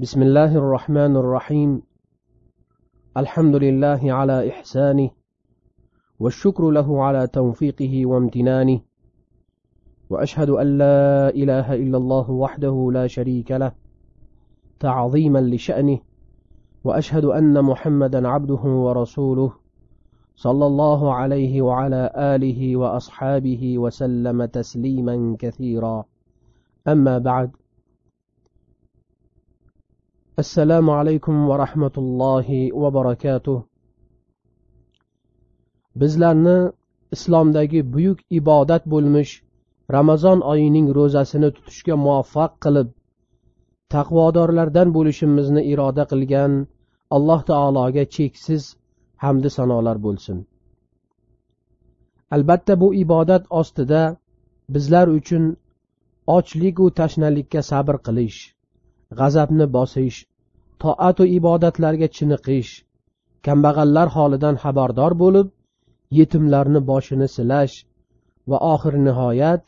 بسم الله الرحمن الرحيم. الحمد لله على إحسانه والشكر له على توفيقه وامتنانه وأشهد أن لا إله إلا الله وحده لا شريك له تعظيما لشأنه وأشهد أن محمدا عبده ورسوله صلى الله عليه وعلى آله وأصحابه وسلم تسليما كثيرا. أما بعد assalomu alaykum va rahmatullohi va barakatuh. Bizlarni islomdagi buyuk ibodat bo'lmish ramazon oyining ro'zasini tutishga muvaffaq qilib taqvodorlardan bo'lishimizni iroda qilgan alloh taologa cheksiz hamdi sanolar bo'lsin. Albatta bu ibodat ostida bizlar uchun ochliku tashnalikka sabr qilish g'azabni bosish toatu ibodatlarga chiniqish kambag'allar holidan xabardor bo'lib yetimlarni boshini silash va oxir nihoyat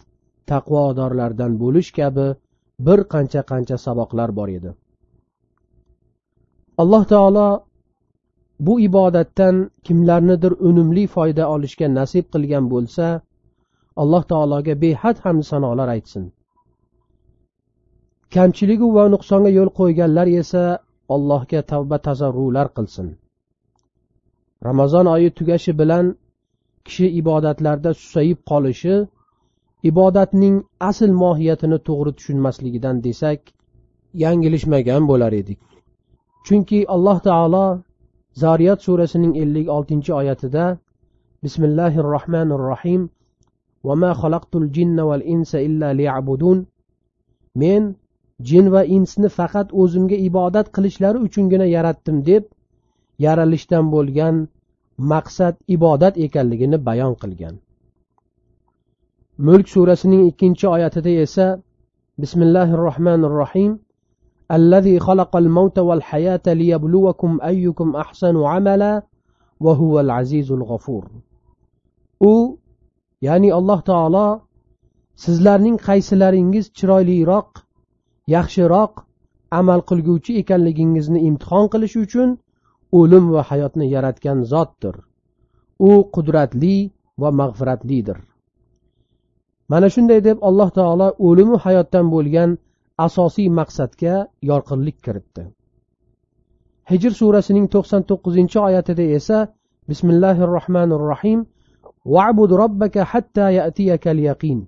taqvodorlardan bo'lish kabi bir qancha qancha saboqlar bor edi. Alloh taolo bu ibodatdan kimlarnidir unumli foyda olishga nasib qilgan bo'lsa alloh taologa behad hamd sanolar aytsin. kamchiligu va nuqsonga yo'l qo'yganlar esa allohga tavba tazarrular qilsin ramazon oyi tugashi bilan kishi ibodatlarda susayib qolishi ibodatning asl mohiyatini to'g'ri tushunmasligidan desak yanglishmagan bo'lar edik chunki alloh taolo zariyat surasining ellik oltinchi oyatida bismillahi rohmanir rohim وما خلقت الجن والإنس إلا ليعبدون men jin va insni faqat o'zimga ibodat qilishlari uchungina yaratdim deb yaralishdan bo'lgan maqsad ibodat ekanligini bayon qilgan mulk surasining ikkinchi oyatida esa bismillahi rohmanir rohim الذي خلق الموت والحياة ليبلوكم أيكم أحسن عملا وهو العزيز الغفور u ya'ni alloh taolo sizlarning qaysilaringiz chiroyliroq yaxshiroq amal qilguvchi ekanligingizni imtihon qilish uchun o'lim va hayotni yaratgan zotdir. U qudratli va mag'firatlidir. Mana shunday deb alloh taolo o'limu hayotdan bo'lgan asosiy maqsadga yorqinlik kiritdi. Hijr surasining to'qson to'qqizinchi oyatida esa bismillahi rohmanir rohim va'bud robbaka hatta yatiyakal yaqin.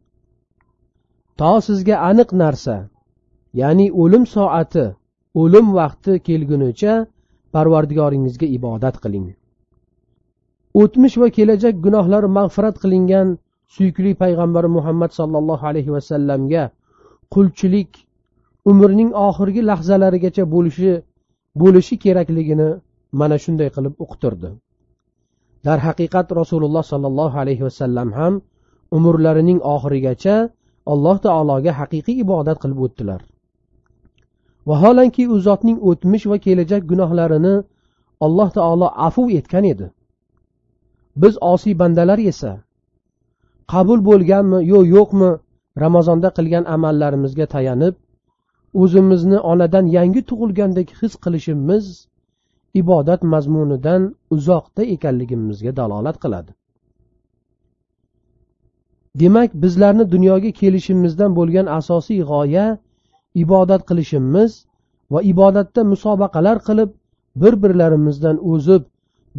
To sizga aniq narsa ya'ni o'lim soati o'lim vaqti kelgunicha parvardigoringizga ibodat qiling. O'tmish va kelajak gunohlari mag'firat qilingan suyukli payg'ambar muhammad sollallohu alayhi vasallamga qulchilik umrning oxirgi lahzalarigacha bo'lishi bo'lishi kerakligini mana shunday qilib uqtirdi. Darhaqiqat rasululloh sollallohu alayhi vasallam ham umrlarining oxirigacha alloh taologa haqiqiy ibodat qilib o'tdilar. Vaholanki u zotning o'tmish va kelajak gunohlarini alloh taolo afu etgan edi. Biz osiy bandalar esa qabul bo'lganmi yo yo'qmi ramazonda qilgan amallarimizga tayanib o'zimizni onadan yangi tug'ilgandek his qilishimiz ibodat mazmunidan uzoqda ekanligimizga dalolat qiladi. Demak bizlarni dunyoga kelishimizdan bo'lgan asosiy g'oya ibodat qilishimiz va ibodatda musobaqalar qilib bir birlarimizdan o'zib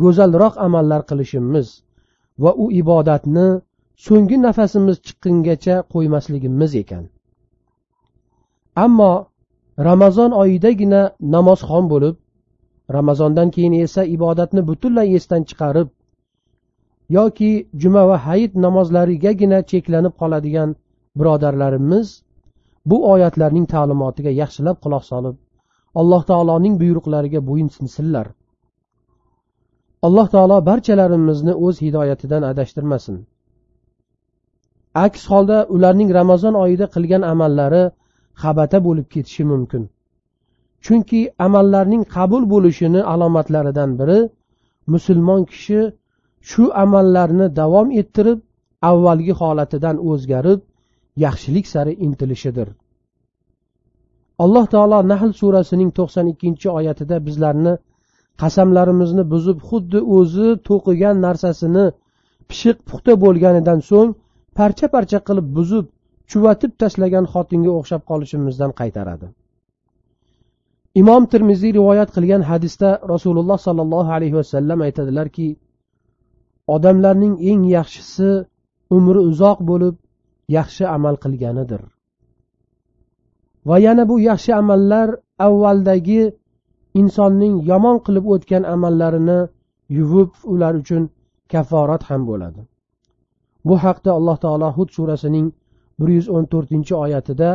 go'zalroq amallar qilishimiz va u ibodatni so'nggi nafasimiz chiqqungacha qo'ymasligimiz ekan. Ammo ramazon oyidagina namozxon bo'lib ramazondan keyin esa ibodatni butunlay esdan chiqarib yoki juma va hayit namozlarigagina cheklanib qoladigan birodarlarimiz bu oyatlarning ta'limotiga yaxshilab quloq solib alloh taoloning buyruqlariga bo'yinsinsinlar alloh taolo barchalarimizni o'z hidoyatidan adashtirmasin. Aks holda ularning ramazon oyida qilgan amallari xabata bo'lib ketishi mumkin. Chunki amallarning qabul bo'lishini alomatlaridan biri musulmon kishi shu amallarni davom ettirib avvalgi holatidan o'zgarib yaxshilik sari intilishidir. Alloh taolo nahl surasining to'qson ikkinchi oyatida bizlarni qasamlarimizni buzib xuddi o'zi to'qigan narsasini pishiq puxta bo'lganidan so'ng parcha parcha qilib buzib chuvatib tashlagan xotinga o'xshab qolishimizdan qaytaradi. Imom termiziy rivoyat qilgan hadisda rasululloh sollallohu alayhi vasallam aytadilarki odamlarning eng yaxshisi umri uzoq bo'lib yaxshi amal qilganidir. Va yana bu yaxshi amallar avvaldagi insonning yomon qilib o'tgan amallarini yuvib ular uchun kaforat ham bo'ladi. Bu haqda alloh taolo hud surasining bir yuz o'n to'rtinchi oyatida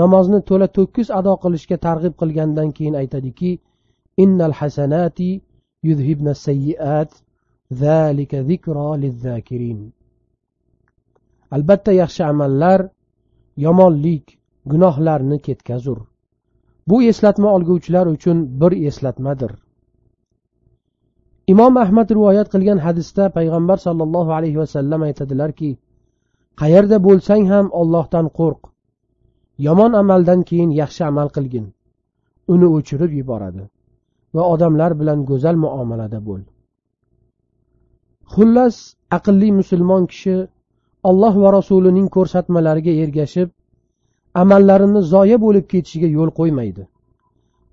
namozni to'la to'kis ado qilishga targ'ib qilgandan keyin aytadiki innal hasanati yuzhibna sayyiat zalika zikro lizzakirin. Albatta yaxshi amallar yomonlik gunohlarni ketkazur. Bu eslatma olguvchilar uchun bir eslatmadir. Imom ahmad rivoyat qilgan hadisda payg'ambar sollallohu alayhi vasallam aytadilarki qayerda bo'lsang ham ollohdan qo'rq. Yomon amaldan keyin yaxshi amal qilgin. Uni o'chirib yuboradi va odamlar bilan go'zal muomalada bo'l. Xullas aqlli musulmon kishi alloh va rasulining ko'rsatmalariga ergashib amallarini zoya bo'lib ketishiga yo'l qo'ymaydi.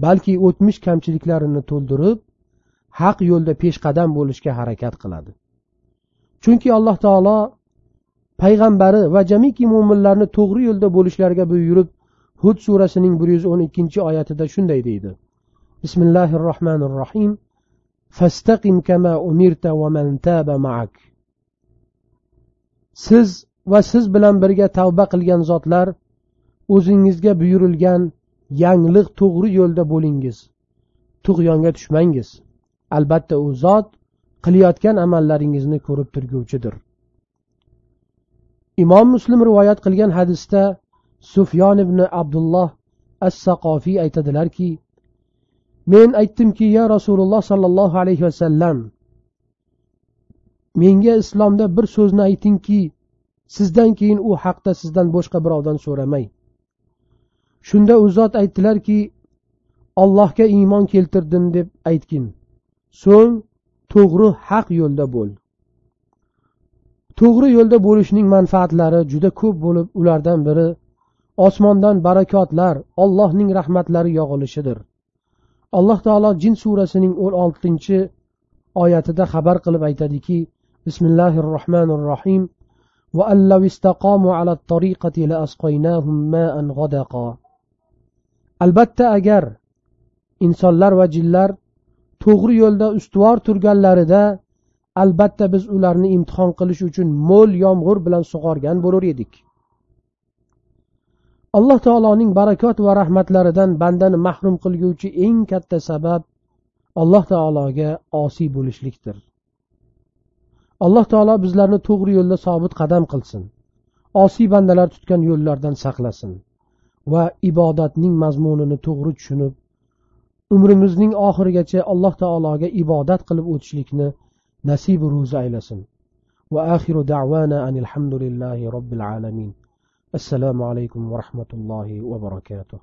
Balki o'tmish kamchiliklarini to'ldirib haq yo'lda peshqadam bo'lishga harakat qiladi. Chunki alloh taolo payg'ambari va jamiki mo'minlarni to'g'ri yo'lda bo'lishlariga buyurib hud surasining bir yuz o'n ikkinchi oyatida shunday deydi. Bismillahi rohmanir rohim fastaqim kama umirta va man taba ma'ak. Siz va siz bilan birga tavba qilgan zotlar o'zingizga buyurilgan yangliq to'g'ri yo'lda bo'lingiz. Tug'yonga tushmangiz. Albatta u zot qilayotgan amallaringizni ko'rib turguvchidir. Imom muslim rivoyat qilgan hadisda sufyon ibn abdulloh as saqofiy aytadilarki men aytdimki ya rasululloh sollallohu alayhi vasallam menga islomda bir so'zni aytingki sizdan keyin u haqda sizdan boshqa birovdan so'ramay. Shunda u zot aytdilarki allohga iymon keltirdim deb aytgin. So'ng to'g'ri haq yo'lda bo'l. To'g'ri yo'lda bo'lishning manfaatlari juda ko'p bo'lib ulardan biri osmondan barakotlar ollohning rahmatlari yog'ilishidir. Alloh taolo jin surasining o'n oltinchi oyatida xabar qilib aytadiki bismillahi rohmanir rohim albatta agar insonlar va jinlar to'g'ri yo'lda ustuvor turganlarida albatta biz ularni imtihon qilish uchun mo'l yomg'ir bilan sug'organ bo'lur edik. Alloh taoloning barakot va rahmatlaridan bandani mahrum qilguvchi eng katta sabab alloh taologa osiy bo'lishlikdir. alloh taolo bizlarni to'g'ri yo'lda sobit qadam qilsin. Osiy bandalar tutgan yo'llardan saqlasin va ibodatning mazmunini to'g'ri tushunib umrimizning oxirigacha alloh taologa ibodat qilib o'tishlikni nasibu ro'zi aylasin. Va axiru davana anilhamdulillahi robbil alamin. Assalomu alaykum va rahmatullohi va barakatuh.